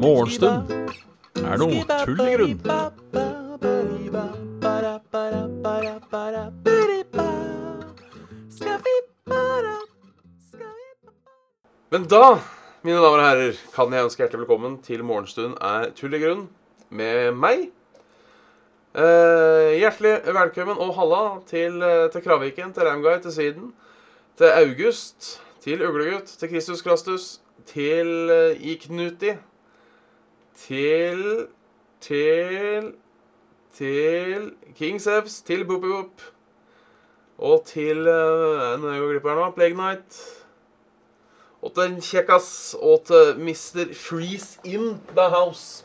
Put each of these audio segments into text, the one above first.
Morgenstund er noe tull i grunn. Men da, mine damer og herrer, kan jeg ønske hjertelig velkommen til Morgenstund er tull i grunn med meg. Eh, hjertelig velkommen og halla til, eh, til Kraviken, til Ramguy, til Syden, til August, til Uglegutt, til Kristus Krastus, til eh, Iknuti, til til til King Sevs, til Boopy-Boop og til uh, Nå er jeg jo glipp her nå. Plague Night. Og til en kjekkas og til Mr. Freeze in the house.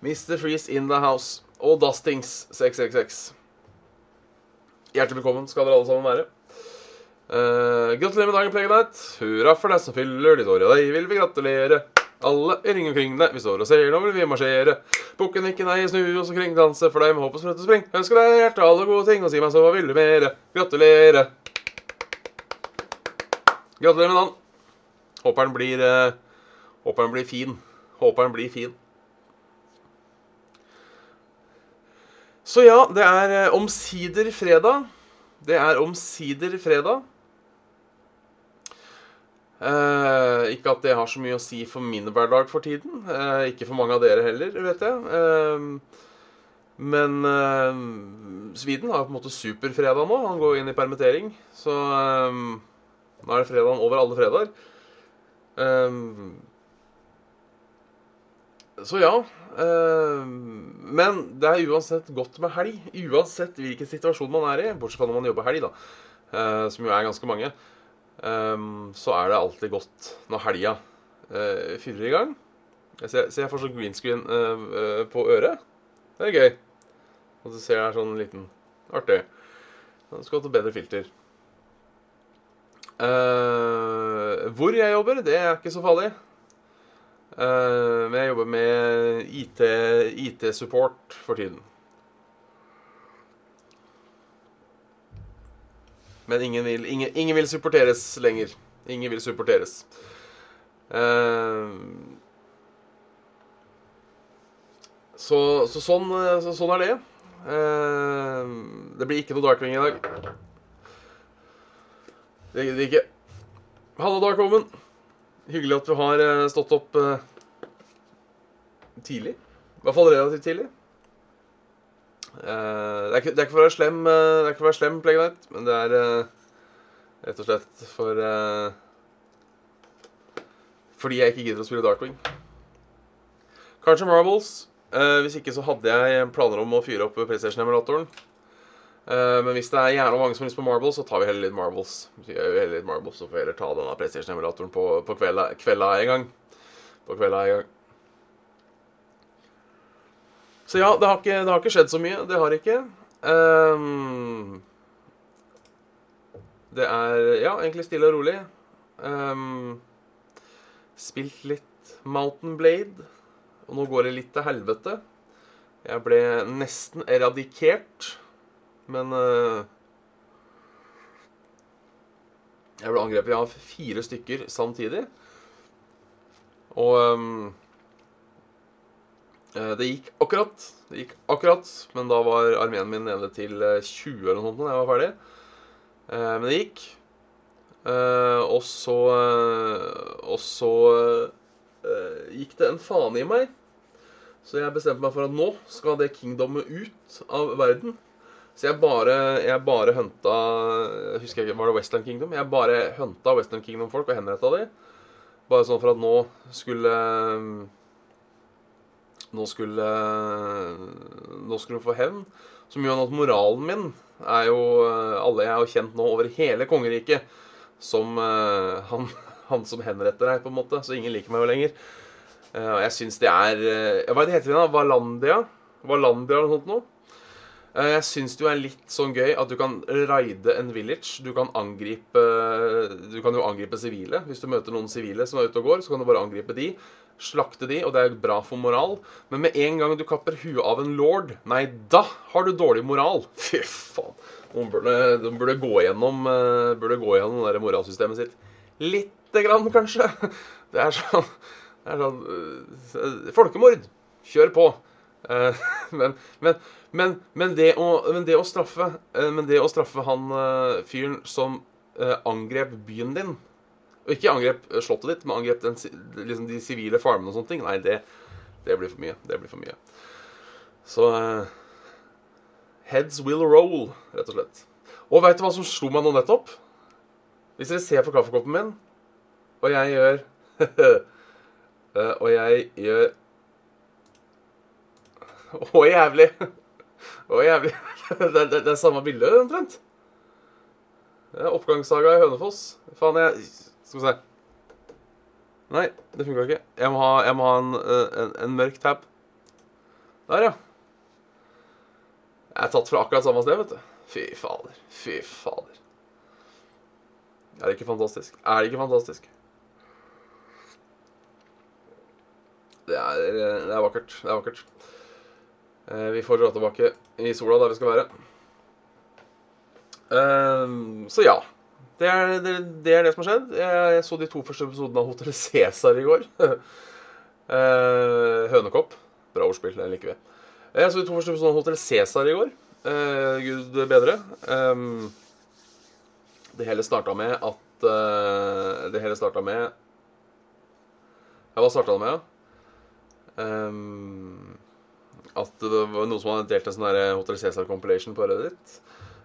Mr. Freeze in the house. Og Dustings 666. Hjertelig velkommen skal dere alle sammen være. Uh, gratulerer med dagen, Plague Night. Hurra for deg som fyller ditt år, og deg vil vi gratulere. Alle i ring omkring deg, vi står og ser, nå vil vi marsjere. Bukken ikke nei, snu oss omkring, danse for deg med håp og sprøtt og spring. Ønsker deg hjerte alle gode ting, og si meg så hva vil du mere. Gratulere. Gratulerer med dagen. Håper den blir uh, Håper den blir fin. Håper den blir fin. Så ja, det er eh, omsider fredag. Det er omsider fredag. Eh, ikke at det har så mye å si for min hverdag for tiden. Eh, ikke for mange av dere heller, vet jeg. Eh, men eh, Sweden har på en måte superfredag nå. Han går inn i permittering. Så eh, nå er det fredagen over alle fredager. Så ja. Eh, men det er uansett godt med helg. Uansett hvilken situasjon man er i, bortsett fra når man jobber helg, da, eh, som jo er ganske mange, eh, så er det alltid godt når helga uh, fyller i gang. Jeg ser, ser jeg får sånn green screen eh, eh, på øret. Det er gøy. Og du ser det er sånn liten Artig. Du skal ha et bedre filter. Eh, hvor jeg jobber, det er ikke så farlig. Eh, men jeg jobber med IT, IT-support for tiden. Men ingen vil, ingen, ingen vil supporteres lenger. Ingen vil supporteres. Eh, så, så, sånn, så sånn er det. Eh, det blir ikke noe Darkwing i dag. Det gidder ikke. Halla, Darkwoman. Hyggelig at du har eh, stått opp eh, tidlig. I hvert fall relativt tidlig. Eh, det, er ikke, for å være slem, uh, det være slem Plague Night, men det er rett og slett for Fordi jeg ikke gidder å spille Darkwing. Kanskje Marbles. Hvis ikke så hadde jeg planer om å fyre opp PlayStation-emulatoren. Eh, men hvis det er gjerne mange som har lyst på Marbles, så tar vi heller litt Marbles. Heller litt Marbles, så får vi heller ta denne PlayStation-emulatoren på, på kvelda, kvelda en gang. På kvelda en gang. Så ja, det har, ikke, det har ikke skjedd så mye. Det har ikke. Um, det er ja, egentlig stille og rolig. Um, spilt litt Mountain Blade. Og nå går det litt til helvete. Jeg ble nesten eradikert. Men uh, Jeg ble angrepet av fire stykker samtidig. Og eh, det gikk akkurat. Det gikk akkurat, men da var armeen min nede til eh, 20 eller noe sånt da jeg var ferdig. Men det gikk. Og så Og så gikk det en fane i meg. Så jeg bestemte meg for at nå skal det kingdomet ut av verden. Så jeg bare, jeg bare hunta jeg Husker ikke, Var det Westland Kingdom? Jeg bare hunta Westland Kingdom-folk og henretta de. Bare sånn for at nå skulle Nå skulle Nå skulle hun få hevn. Som gjør at moralen min er jo Alle jeg har kjent nå over hele kongeriket som eh, han, han som henretter deg, på en måte. Så ingen liker meg jo lenger. Eh, jeg syns det er eh, Hva er heter det? Valandia? Valandia eller noe sånt noe? Eh, Jeg syns det jo er litt sånn gøy at du kan raide en village. Du kan angripe Du kan jo angripe sivile. Hvis du møter noen sivile som er ute og går, så kan du bare angripe de. Slakte de, og det er bra for moral. Men med en gang du kapper huet av en lord, nei, da har du dårlig moral. Fy faen. De burde, de burde gå gjennom eh, Burde gå gjennom det der moralsystemet sitt. Lite grann, kanskje. Det er sånn, det er sånn eh, Folkemord. Kjør på. Men, men, men, men, det å, men det å straffe eh, Men det å straffe han eh, fyren som eh, angrep byen din Og ikke angrep slottet ditt, men angrep den, liksom de sivile farmene og sånne ting Nei, det, det blir for mye. Det blir for mye. Så Heads will roll, rett og slett. Og veit du hva som slo meg nå nettopp? Hvis dere ser på kaffekoppen min, og jeg gjør Og jeg gjør Å, jævlig. Å, jævlig. Det, det, det er samme bilde, omtrent. Oppgangssaga i Hønefoss. Faen, jeg Skal vi se. Nei, det funka ikke. Jeg må ha, jeg må ha en, eh, en, en mørk tab. Der, ja. Jeg er tatt fra akkurat samme sted, vet du. Fy fader. Fy fader. Er det ikke fantastisk? Er det ikke fantastisk? Det er, det er vakkert. Det er vakkert. Eh, Vi får dra tilbake i sola der vi skal være. Eh, Så ja. Det er det, det er det som har skjedd. Jeg, så de to første episodene av Hotell Cæsar i går. Hønekopp. Bra ordspill. Den liker vi. Jeg så de to første episodene av Hotell Cæsar i går. Eh, Gud bedre. Det hele starta med at Det hele starta med Ja, hva starta det med? Um, at det var noen som hadde delt en sånn der Hotel Cæsar compilation på Reddit.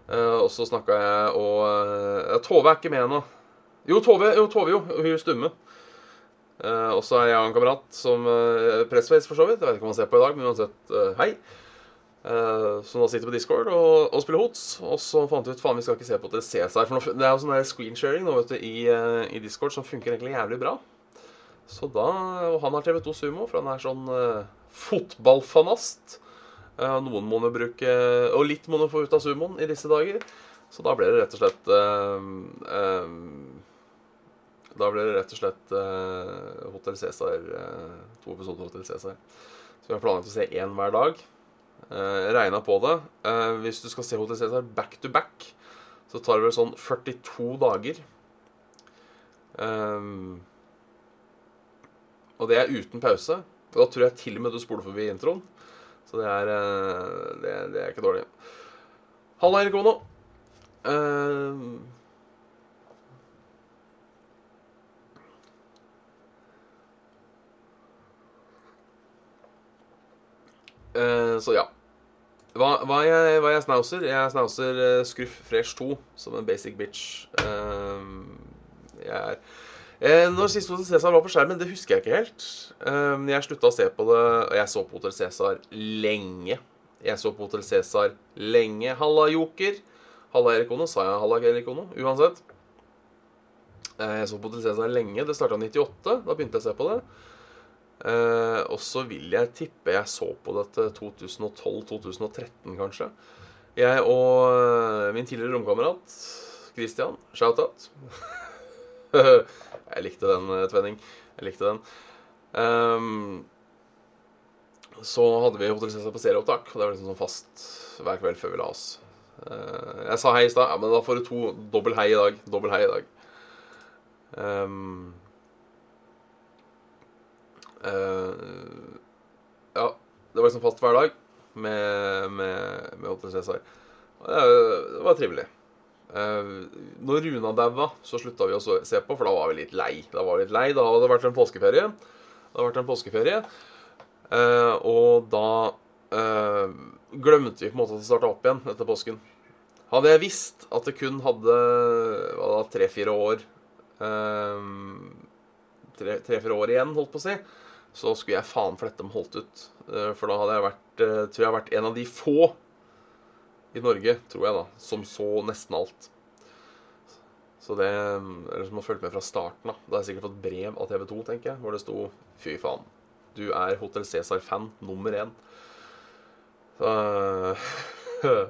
Uh, og så snakka jeg og uh, Tove er ikke med ennå. Jo, Tove, jo, Tove, jo. Hun er stumme. Uh, og så er jeg og en kamerat som uh, Pressface, for så vidt. Jeg vet ikke om han ser på i dag, men uansett, eh, hei. Som nå sitter på Discord og, og spiller hots. Og så fant vi ut faen, vi skal ikke se på Hotel Cæsar. For nå, det er jo sånn der screensharing nå, vet du, i, eh, i Discord som funker egentlig jævlig bra. Så da, Og han har TV2 Sumo, for han er sånn uh, fotballfanast. Uh, noen må nå bruke Og litt må nå få ut av sumoen i disse dager. Så da ble det rett og slett uh, Da ble det rett og slett eh, Hotel Cæsar To episoder av Hotel Cæsar. Så vi har planlagt å se én hver dag. Uh, Regna på det. Hvis du skal se Hotel Cæsar back to back, så tar det vel sånn 42 dager. Um, og det er uten pause. Og da tror jeg til og med du spoler forbi introen. Så det er, eh, det, det er ikke dårlig. Halla, Erik Ono. Uh, uh, så ja. Hva, hva, jeg, hva jeg snauser? Jeg er snauser uh, Scruff Fresh 2 som en basic bitch. Eh, jeg er Eh, når sist Hotel Cæsar var på skjermen, det husker jeg ikke helt. Eh, jeg slutta å se på det, og jeg så på Hotel Cæsar lenge. Jeg så på Hotel Cæsar lenge. Halla, Joker. Halla, Erik Ono. Sa jeg halla, Erik Ono? Uansett. Eh, jeg så på Hotel Cæsar lenge. Det starta i 98. Da begynte jeg å se på det. Eh, og så vil jeg tippe jeg så på det til 2012-2013, kanskje. Jeg og eh, min tidligere romkamerat Christian, shout-out Jeg likte den, eh, Tvenning. Jeg likte den. Um, så hadde vi Hotell Cæsar på serieopptak, og det var liksom sånn fast hver kveld før vi la oss. Uh, jeg sa hei i stad, ja, men da får du to dobbel hei i dag. Dobbel hei i dag. Um, uh, ja, det var liksom fast hver dag med, med, med Hotell Cæsar. Og Det, var trivelig. Eh, når Runa daua, så slutta vi å se på, for da var vi litt lei. Da var vi litt lei, da hadde det vært en påskeferie. Det hadde vært en påskeferie. Eh, og da eh, glemte vi på en måte at det starta opp igjen etter påsken. Hadde jeg visst at det kun hadde tre-fire år tre- Tre-fire år igjen, holdt på å si, så skulle jeg faen flette dem holdt ut. For da hadde jeg vært, tror jeg vært en av de få i Norge, tror jeg, da, som så nesten alt. Så det Eller som har fulgt med fra starten, da. Da har jeg sikkert fått brev av TV 2, tenker jeg, hvor det sto Fy faen. Du er Hotell Cæsar-fan nummer én. Så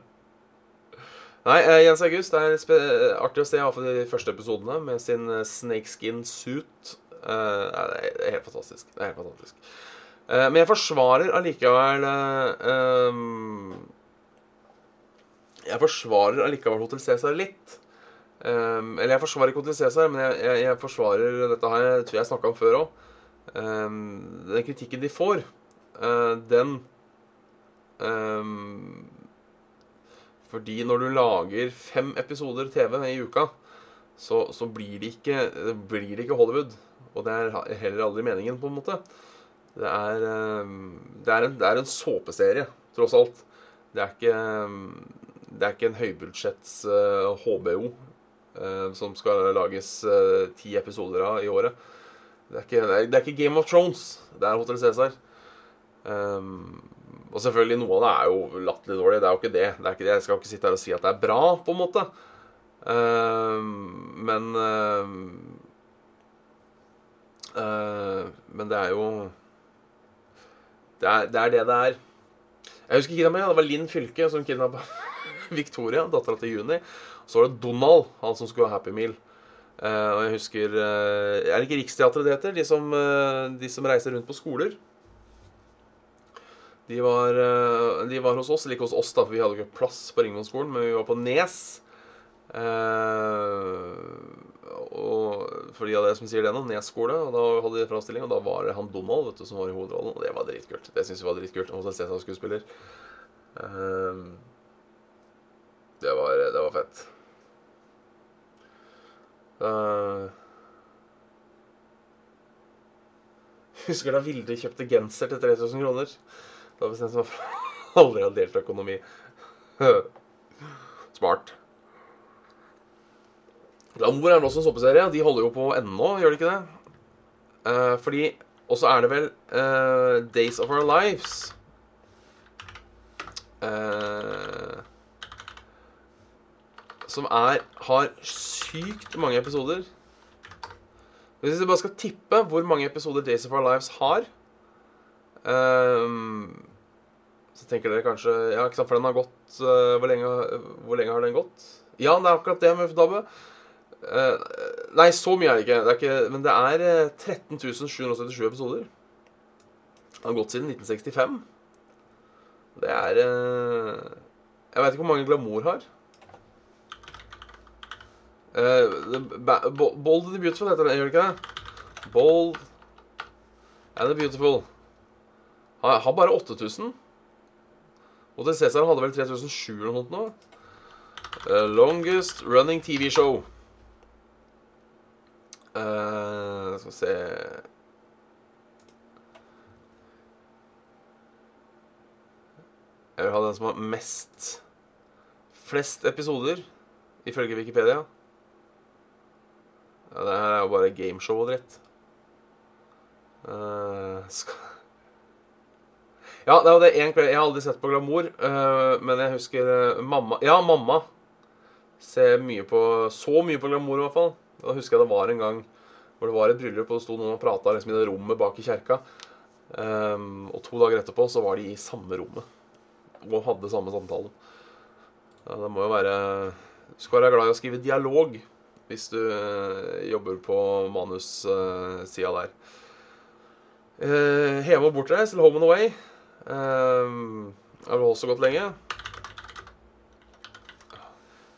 Nei, eh, Jens August, det er spe artig å se iallfall de første episodene med sin eh, snakeskin suit. Eh, det er- helt fantastisk. Det er helt fantastisk. Eh, men jeg forsvarer allikevel eh, um, Jeg forsvarer allikevel Hotel Cæsar litt. Um, eller jeg forsvarer ikke Hotel Cæsar, men jeg, jeg, jeg forsvarer Dette her. jeg tror jeg snakka om før òg. Um, den kritikken de får, uh, den um, Fordi når du lager fem episoder TV i uka, så, så blir, det ikke, blir det ikke Hollywood. Og det er heller aldri meningen, på en måte. Det er, det er, en, det er en såpeserie, tross alt. Det er ikke, det er ikke en høybudsjetts uh, HBO uh, som skal lages uh, ti episoder av i året. Det er, ikke, det, er, det er ikke Game of Thrones. Det er Hotel Cæsar. Um, og selvfølgelig, noe av det er jo latterlig dårlig. Det er jo ikke det. det, er ikke det. Jeg skal ikke sitte her og si at det er bra, på en måte. Um, men um, uh, Men det er jo det er, det er det det er. Jeg husker kidnappingen. Det var Linn Fylke som kidnappa Victoria, dattera til Juni. Så var det Donald, han som skulle ha Happy Meal. Uh, og jeg husker uh, Er det ikke Riksteatret det heter? De som, uh, de som reiser rundt på skoler. De var, uh, de var hos oss, eller ikke hos oss, da, for vi hadde ikke plass på Ringvollskolen, men vi var på Nes. og for de av dere som sier det nå, Nes skole, og da hadde de framstilling, og da var det han Donald vet du, som var i hovedrollen, og det var dritkult. Det syns vi var dritkult. Hos en Cæsar-skuespiller. Det, var, det var fett. Uh, husker da Vilde kjøpte genser til 3000 kroner. Da bestemte jeg meg for aldri å delt økonomi. Smart. Glamour er også en såpeserie. De holder jo på ennå, gjør de ikke det? Uh, fordi Og så er det vel uh, Days of Our Lives. Uh, som er har sykt mange episoder. Hvis jeg bare skal tippe hvor mange episoder Days of Our Lives har um, Så tenker dere kanskje Ja, ikke sant, for den har gått uh, hvor, lenge, hvor, lenge, har den gått? Ja, det er akkurat det med Dabbe. Uh, nei, så mye er det ikke. Det er ikke men det er uh, 13 777 episoder. Den har gått siden 1965. Det er Jeg veit ikke hvor mange Glamour har. Uh, Bold and the Beautiful heter den, gjør den ikke det? Bold and the Beautiful. Har, har bare 8000. Og til Cæsar hadde vel 3700 eller noe nå. Uh, longest running TV show. Uh, skal vi se Jeg vil ha den som har mest Flest episoder, ifølge Wikipedia. Ja, det her er jo bare gameshow og dritt. Uh, skal... Ja, det var det én kveld Jeg har aldri sett på Glamour, uh, men jeg husker uh, mamma Ja, mamma ser mye på Så mye på Glamour, i hvert fall. Da husker jeg det var en gang hvor det var et bryllup, og det sto noen og prata liksom, i det rommet bak i kjerka. Um, og to dager etterpå så var de i samme rommet og hadde samme samtale. Ja, det må jo være Du skal være glad i å skrive dialog hvis du uh, jobber på manussida uh, der. Uh, heve og bortreist, eller Home and Away, uh, har vel også gått lenge.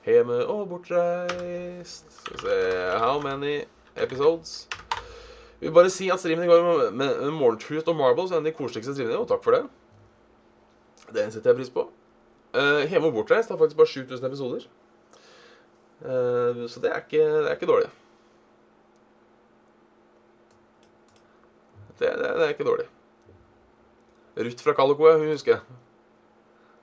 Hjemme og bortreist Skal vi se How many episodes? Jeg vil bare si at streamen i går med Morgentruth og Marbles er en av de koseligste streamene, og takk for det. Det setter jeg pris på. Uh, Hjemme og bortreist har faktisk bare 7000 episoder. Uh, så det er, ikke, det er ikke dårlig. Det, det, det, er ikke dårlig. Ruth fra Calico, hun husker jeg.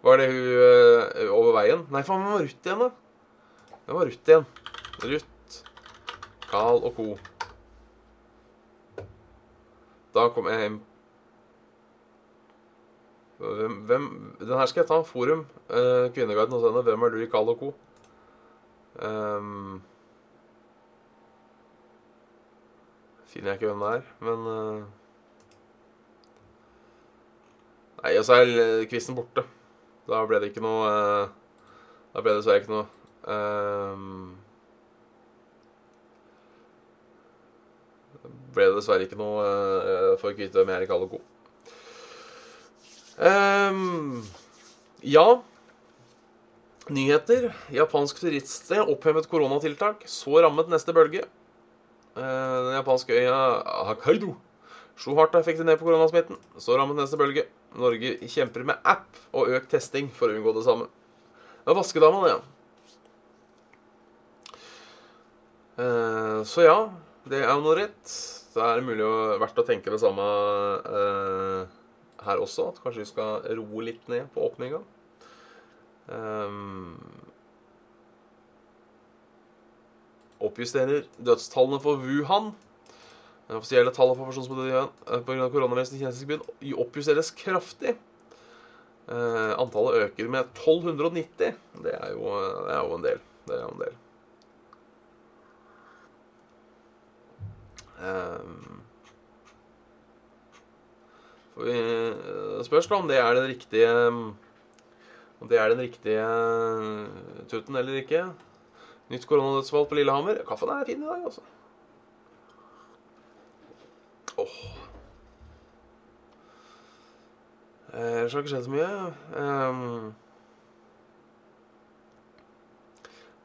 Var det hun uh, over veien? Nei, faen, hvem var Ruth igjen, da? Hvem var Ruth igjen? Ruth, Carl og co. Da kom jeg hjem hvem, hvem, Den her skal jeg ta. Forum. Uh, Kvinneguiden hos henne. Hvem er du i Carl og co.? Um, finner jeg ikke hvem det er, men uh, Nei, og så er quizen borte. Da ble det ikke noe uh, Da ble det dessverre ikke noe um, ble det dessverre ikke noe uh, for å kvitte med Erik Kalle Co. Um, ja Nyheter. Japansk turiststed opphevet koronatiltak. Så rammet neste bølge. Eh, den japanske øya Hakaido slo hardt og effektivt ned på koronasmitten. Så rammet neste bølge. Norge kjemper med app og økt testing for å unngå det samme. Det var vaskedama, det, ja. Eh, så ja, det er jo noe rett. Så er det mulig å, verdt å tenke det samme eh, her også. At kanskje vi skal roe litt ned på åpninga. Um, oppjusterer dødstallene for Wuhan. Det offisielle tallet for personer døde pga. koronaviruset i kinesisk byen oppjusteres kraftig. Uh, antallet øker med 1290. Det er jo, det er jo en del. Det er jo en del. Um, for vi spørs da om det er den riktige om det er den riktige eh, tuten eller ikke. Nytt koronadødsfall på Lillehammer. Kaffen er fin i dag, altså. Åh. Eh, Ellers har ikke skjedd så mye. Um,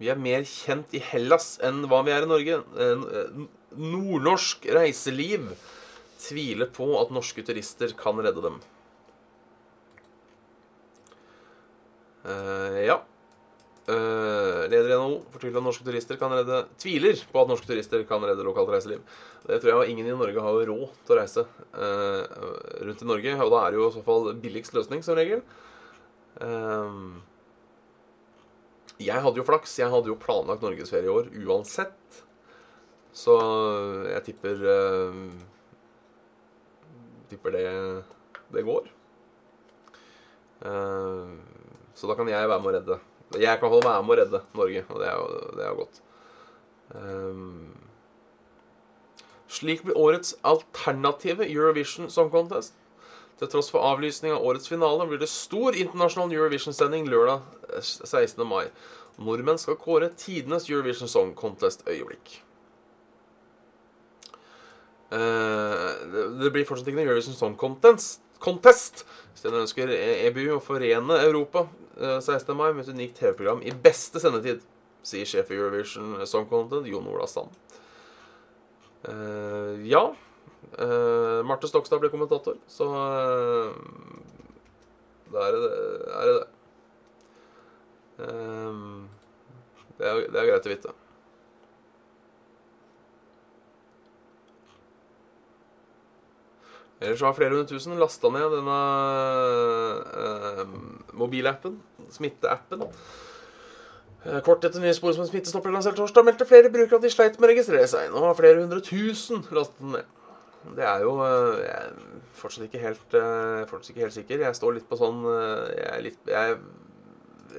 vi er mer kjent i Hellas enn hva vi er i Norge. Nordnorsk reiseliv tviler på at norske turister kan redde dem. Uh, ja. Uh, leder i NHO fortviler at norske turister kan redde tviler på at norske turister kan redde lokalt reiseliv. Det tror jeg ingen i Norge har råd til å reise uh, rundt i Norge. Og da er det jo i så fall billigst løsning, som regel. Uh, jeg hadde jo flaks. Jeg hadde jo planlagt norgesferie i år uansett. Så jeg tipper Tipper det, det går. Uh, så da kan jeg være med å redde. Jeg kan være med å redde Norge, og det er jo, det er jo godt. Um, slik blir årets alternative Eurovision Song Contest. Til tross for avlysning av årets finale blir det stor internasjonal Eurovision-sending lørdag 16. Eh, mai. Nordmenn skal kåre tidenes Eurovision Song Contest-øyeblikk. Uh, det blir fortsatt ikke noe Eurovision Song Contest, contest hvis den ønsker EBU å forene Europa 16. Eh, mai med et unikt TV-program i beste sendetid, sier sjef i Eurovision Song Content, Jon Ola Sand. Uh, ja. Uh, Marte Stokstad ble kommentator, så uh, da er det er det. det. det, er, det er greit å vite. Ellers har flere hundre tusen lasta ned denne eh, mobilappen, smitteappen. Uh, kort etter nye spor som en smittestopper lansert torsdag, meldte flere brukere at de sleit med å registrere seg. Nå har flere hundre tusen lastet den ned. Det er jo uh, Jeg er fortsatt ikke helt, fortsatt ikke helt sikker. Jeg står litt på sånn Jeg, litt, jeg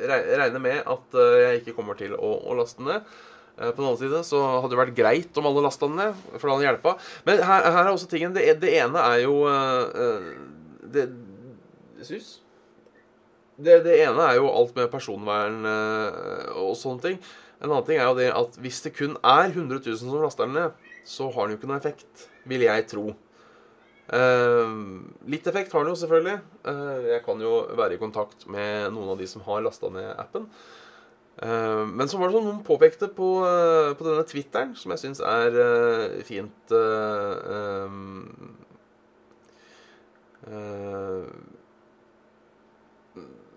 regner med at jeg ikke kommer til å, å laste den ned. Eh, på den andre side så hadde det vært greit om alle lasta den ned, for det hadde hjelpa. Men her, her, er også tingen det, det ene er jo uh, Det Sus? Det, det, ene er jo alt med personvern og sånne ting. En annen ting er jo det at hvis det kun er 100 000 som laster den ned, så har den jo ikke noe effekt, vil jeg tro. Uh, litt effekt har den jo selvfølgelig. Uh, jeg kan jo være i kontakt med noen av de som har lasta ned appen. Uh, men så var det sånn noen påpekte på, uh, på denne Twitteren, som jeg syns er uh, fint um,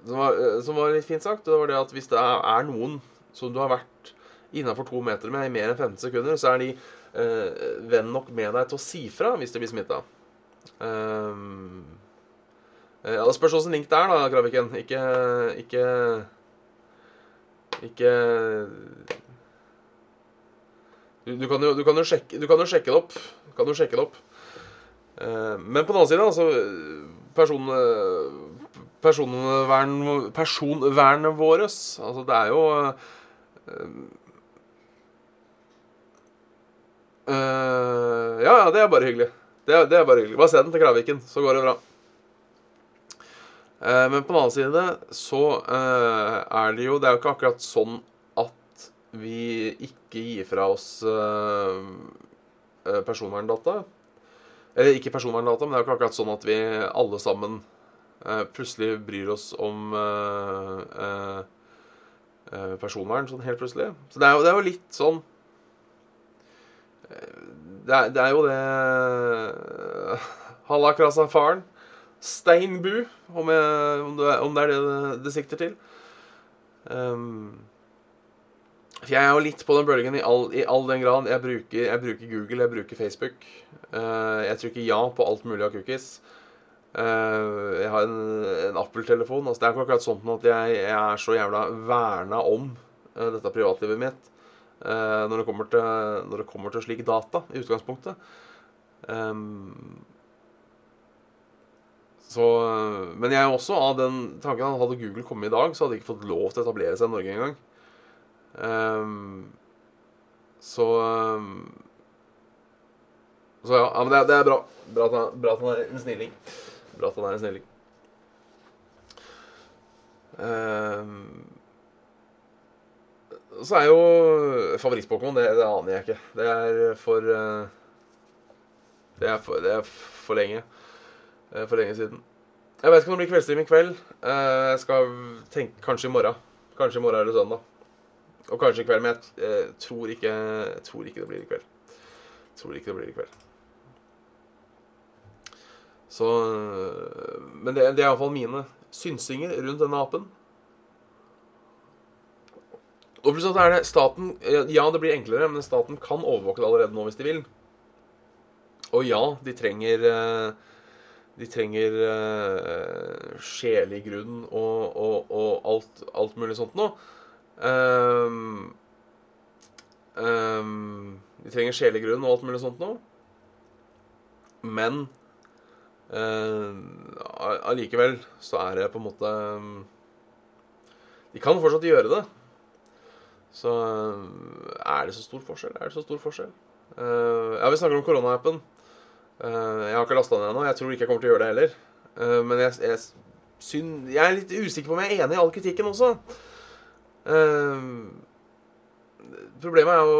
som, var, som, var, litt fint sagt. Det var det at hvis det er, noen som du har vært innafor to meter med i mer enn 15 sekunder, så er de venn nok med deg til å si fra hvis de blir smitta. Um, ja, det spørs åssen link det er, da, Kraviken. Ikke, ikke ikke du, du, kan jo, du, kan sjekke, du kan jo sjekke det opp. Kan jo sjekke det opp. Eh, men på den annen side, altså person, personvern, Personvernet vårt Altså, det er jo eh, Ja, ja, det er bare hyggelig. Det det er bare hyggelig. Bare send den til Kraviken, så går det bra. Eh, men på den annen side så eh, er det jo Det er jo ikke akkurat sånn at vi ikke gir fra oss eh, personverndata. Eller ikke personverndata, men det er jo ikke akkurat sånn at vi alle sammen plutselig bryr oss om personvern sånn helt plutselig. Så det er jo, det er jo litt sånn det er, det er jo det Halla, krasa faren. Steinbu, om, jeg, om, det, er- om det er det det, sikter til. Um, for jeg er jo litt på den bølgen i all, i all den grad. Jeg bruker, jeg bruker Google, jeg bruker Facebook. Uh, jeg trykker ja på alt mulig av cookies. Uh, jeg har en, en Apple-telefon. Altså, det er ikke akkurat sånn at jeg, jeg er så jævla verna om uh, dette privatlivet mitt når, det til, når det kommer til slik data, i utgangspunktet. Um, så, men jeg er også av den tanken at hadde Google kommet i dag, så hadde de ikke fått lov til å etablere seg i Norge engang. Um, så um, Så ja, ja men det, det er bra. Bra at, han, bra at han er en snilling. Bra at han er en snilling. Um, så er jo favoritt-Pokémon det, det aner jeg ikke. Det er for uh, Det er for, det er for lenge. Er for lenge siden. Jeg vet ikke om det blir kveldstime i kveld. Eh, Jeg skal tenke kanskje i morgen. Kanskje i morgen eller søndag. Og kanskje i kveld, men jeg eh, tror ikke, tror ikke det blir i kveld. Jeg tror ikke det blir i kveld. Så Men det, det er iallfall mine synsinger rundt denne apen. Og så er det staten eh, Ja, det blir enklere, men staten kan overvåke det allerede nå hvis de vil. Og ja, de trenger eh, De trenger uh, sjelig grunn og, og, og alt, alt mulig sånt nå. Um, um, de trenger sjelig grunn og alt mulig sånt nå. Men eh, allikevel så er det på en måte um, De kan fortsatt gjøre det. Så eh, er det så stor forskjell? Er det så stor forskjell? Eh, ja, vi snakker om koronaappen. Uh, jeg har ikke lasta den ennå. Jeg tror ikke jeg kommer til å gjøre det heller. Eh, men jeg, jeg, synd, jeg er litt usikker på om jeg er enig i all kritikken også. Eh, problemet er å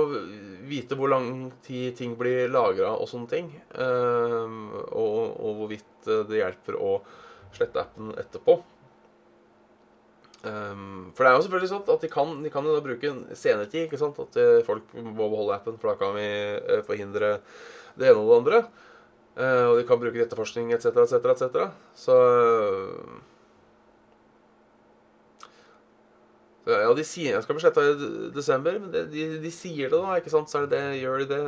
vite hvor lang tid ting blir lagra og sånne ting. Eh, og, og hvorvidt eh, det hjelper å slette appen etterpå. For det er jo selvfølgelig sånn at de kan, de kan jo da bruke sant? At eh, folk må beholde appen, for da kan vi eh, forhindre det ene og det andre. Eh, og de kan bruke etterforskning etc., etc., etc. Så Ja, de sier jeg skal bli sletta i desember, men det, de, de sier det, da. ikke sant? Så er det det, gjør de det.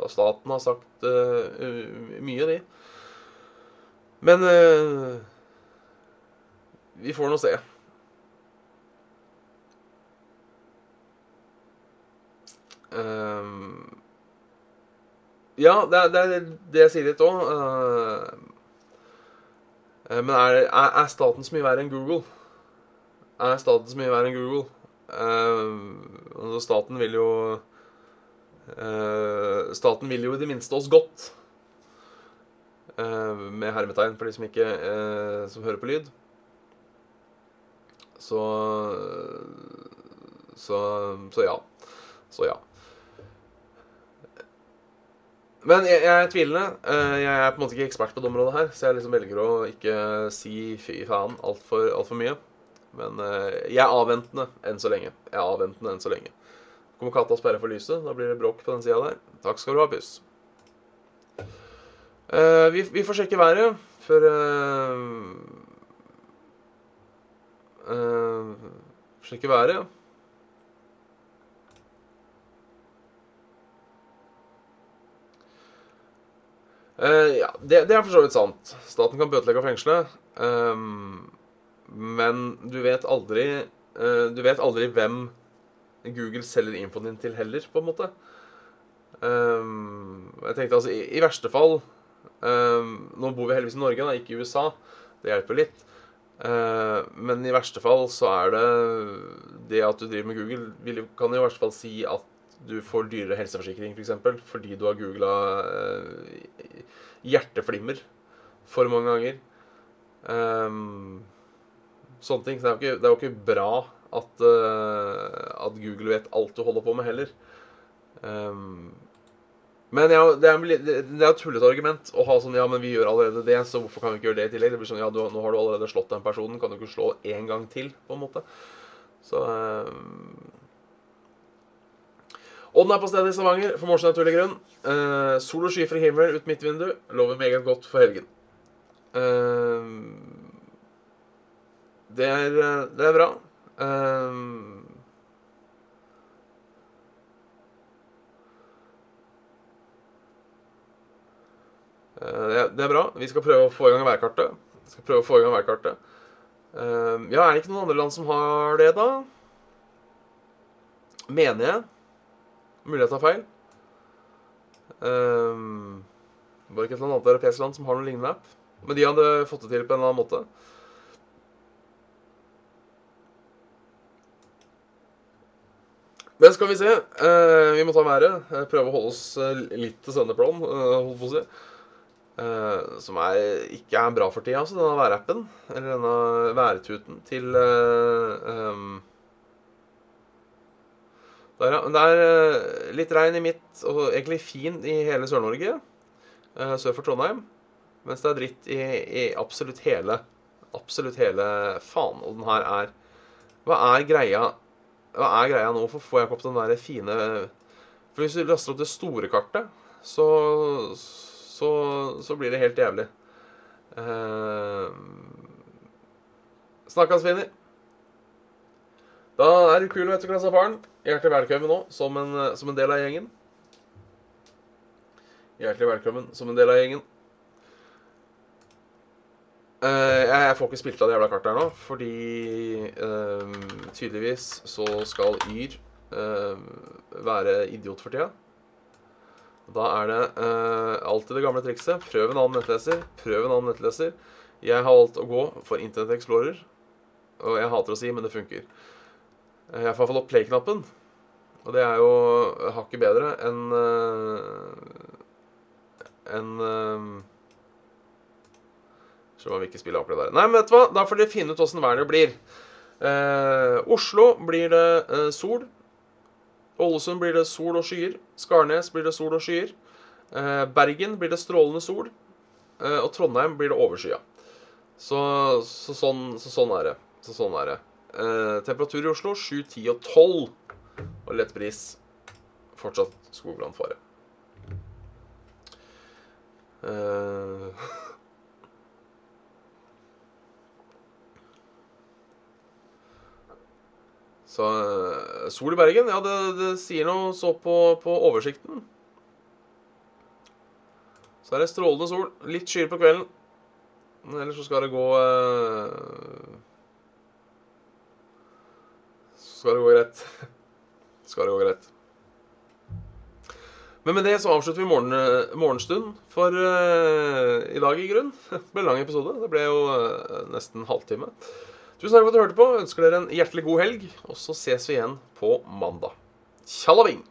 Og staten har sagt uh, mye, de. Men uh, vi får nå se. Ehm, ja, det er det, er det jeg sier litt òg. men er, er, staten så mye verre enn Google? Er staten så mye verre enn Google? Uh, altså staten vil jo uh, Staten vil jo i det minste oss godt. Eh, med hermetegn for de som ikke eh, Som hører på lyd. Så Så, så ja. Så ja. Men jeg, jeg er tvilende. Eh, Jeg er på en måte ikke ekspert på det området her, så jeg liksom velger å ikke si fy faen altfor alt for mye. Men eh, jeg er avventende enn så lenge. Jeg er avventende enn så lenge. Kommer katta og sperrer for lyset. Da blir det bråk på den sida der. Takk skal du ha, puss. Eh, vi, vi får sjekke været før uh, Sjekke været. Eh, ja, det, det er for så vidt sant. Staten kan bøtelegge og fengsle. Um, men du vet aldri uh, Du vet aldri hvem Google selger infoen din til heller, på en måte. Um, jeg tenkte altså, i, i verste fall um, Nå bor vi heldigvis i Norge, da, ikke i USA. Det hjelper litt. Uh, men i verste fall så er det det at du driver med Google, vil, kan i verste fall si at du får dyrere helseforsikring, f.eks. For eksempel, fordi du har googla eh, hjerteflimmer for mange ganger. Um, sånne ting. Så det er jo ikke, er jo ikke bra at, uh, at Google vet alt du holder på med, heller. Um, Men ja, det er det er et tullete argument å ha sånn Ja, men vi gjør allerede det, så hvorfor kan vi ikke gjøre det i tillegg? Det blir sånn, ja, du, Nå har du allerede slått den personen, kan du ikke slå én gang til, på en måte? Så eh, Odden er på stedet i Stavanger for morsom naturlig grunn. Uh, sol og skyfri himmel ut mitt vindu lover meget godt for helgen. Uh, det, er, eh, det er bra. Eh, Det er, det er bra. Vi skal prøve å få i gang værkartet. Vi skal prøve å få i gang værkartet. Ja, er det ikke noen andre land som har det, da? Mener jeg. Mulig jeg tar feil. Um, var det ikke et eller annet europeisk land som har noe lignende app? Men de hadde fått det til på en eller annen måte. Men skal vi se. Eh, vi må ta været. Eh, prøve å holde oss eh, litt til sendeplan, uh, holdt på å si. Eh, som er, ikke er bra for tida, altså, denne værappen. Eller denne værtuten til eh, um, Det er eh, litt regn i midt, og egentlig fin i hele Sør-Norge. eh, sør for Trondheim. Mens det er dritt i, i absolutt hele Absolutt hele Faen, og den her er Hva er greia Hva er greia nå? Hvorfor får jeg ikke opp den der fine For hvis du laster opp det store kartet, så Så, så blir det helt jævlig. Uh, Snakkes, Finni. Da er du kul, vet du, klassefaren. Hjertelig velkommen nå, som en, som en del av gjengen. Hjertelig velkommen som en del av gjengen. Uh, jeg, jeg får ikke spilt av det jævla kartet her nå, fordi uh, tydeligvis så skal Yr uh, være idiot for tida. Da er det alltid det gamle trikset. Prøv en annen nettleser. Prøv en annen nettleser. Jeg har valgt å gå for Internett Explorer. Og jeg hater å si, men det funker. Eh, Jeg får i hvert fall opp play-knappen. Og det er jo hakket bedre enn uh, enn uh, Så må vi ikke spille akkurat der. Nei, men vet du hva? Da får dere finne ut åssen været blir. Eh, Oslo blir det eh, sol. Ålesund blir det sol og skyer. Skarnes blir det sol og skyer. Eh, Bergen blir det strålende sol. Eh, og Trondheim blir det overskya. Så, så, sånn, så sånn er det. Så sånn er det. Eh, temperatur i Oslo 7, 10 og 12. Og lett bris. Fortsatt skogbrannfare. Eh, Så eh, sol i Bergen, ja, det, det sier noe så på, på oversikten. Så er det strålende sol. Litt skyer på kvelden. Men ellers så skal det gå eh, Så skal det gå greit. skal det gå greit. Men med det så avslutter vi morgen, morgenstund for uh, i dag, i grunn. Det ble lang episode. Det ble jo uh, nesten halvtime. Tusen takk for at du hørte på. Ønsker dere en hjertelig god helg, og så ses vi igjen på mandag. Tjallaving!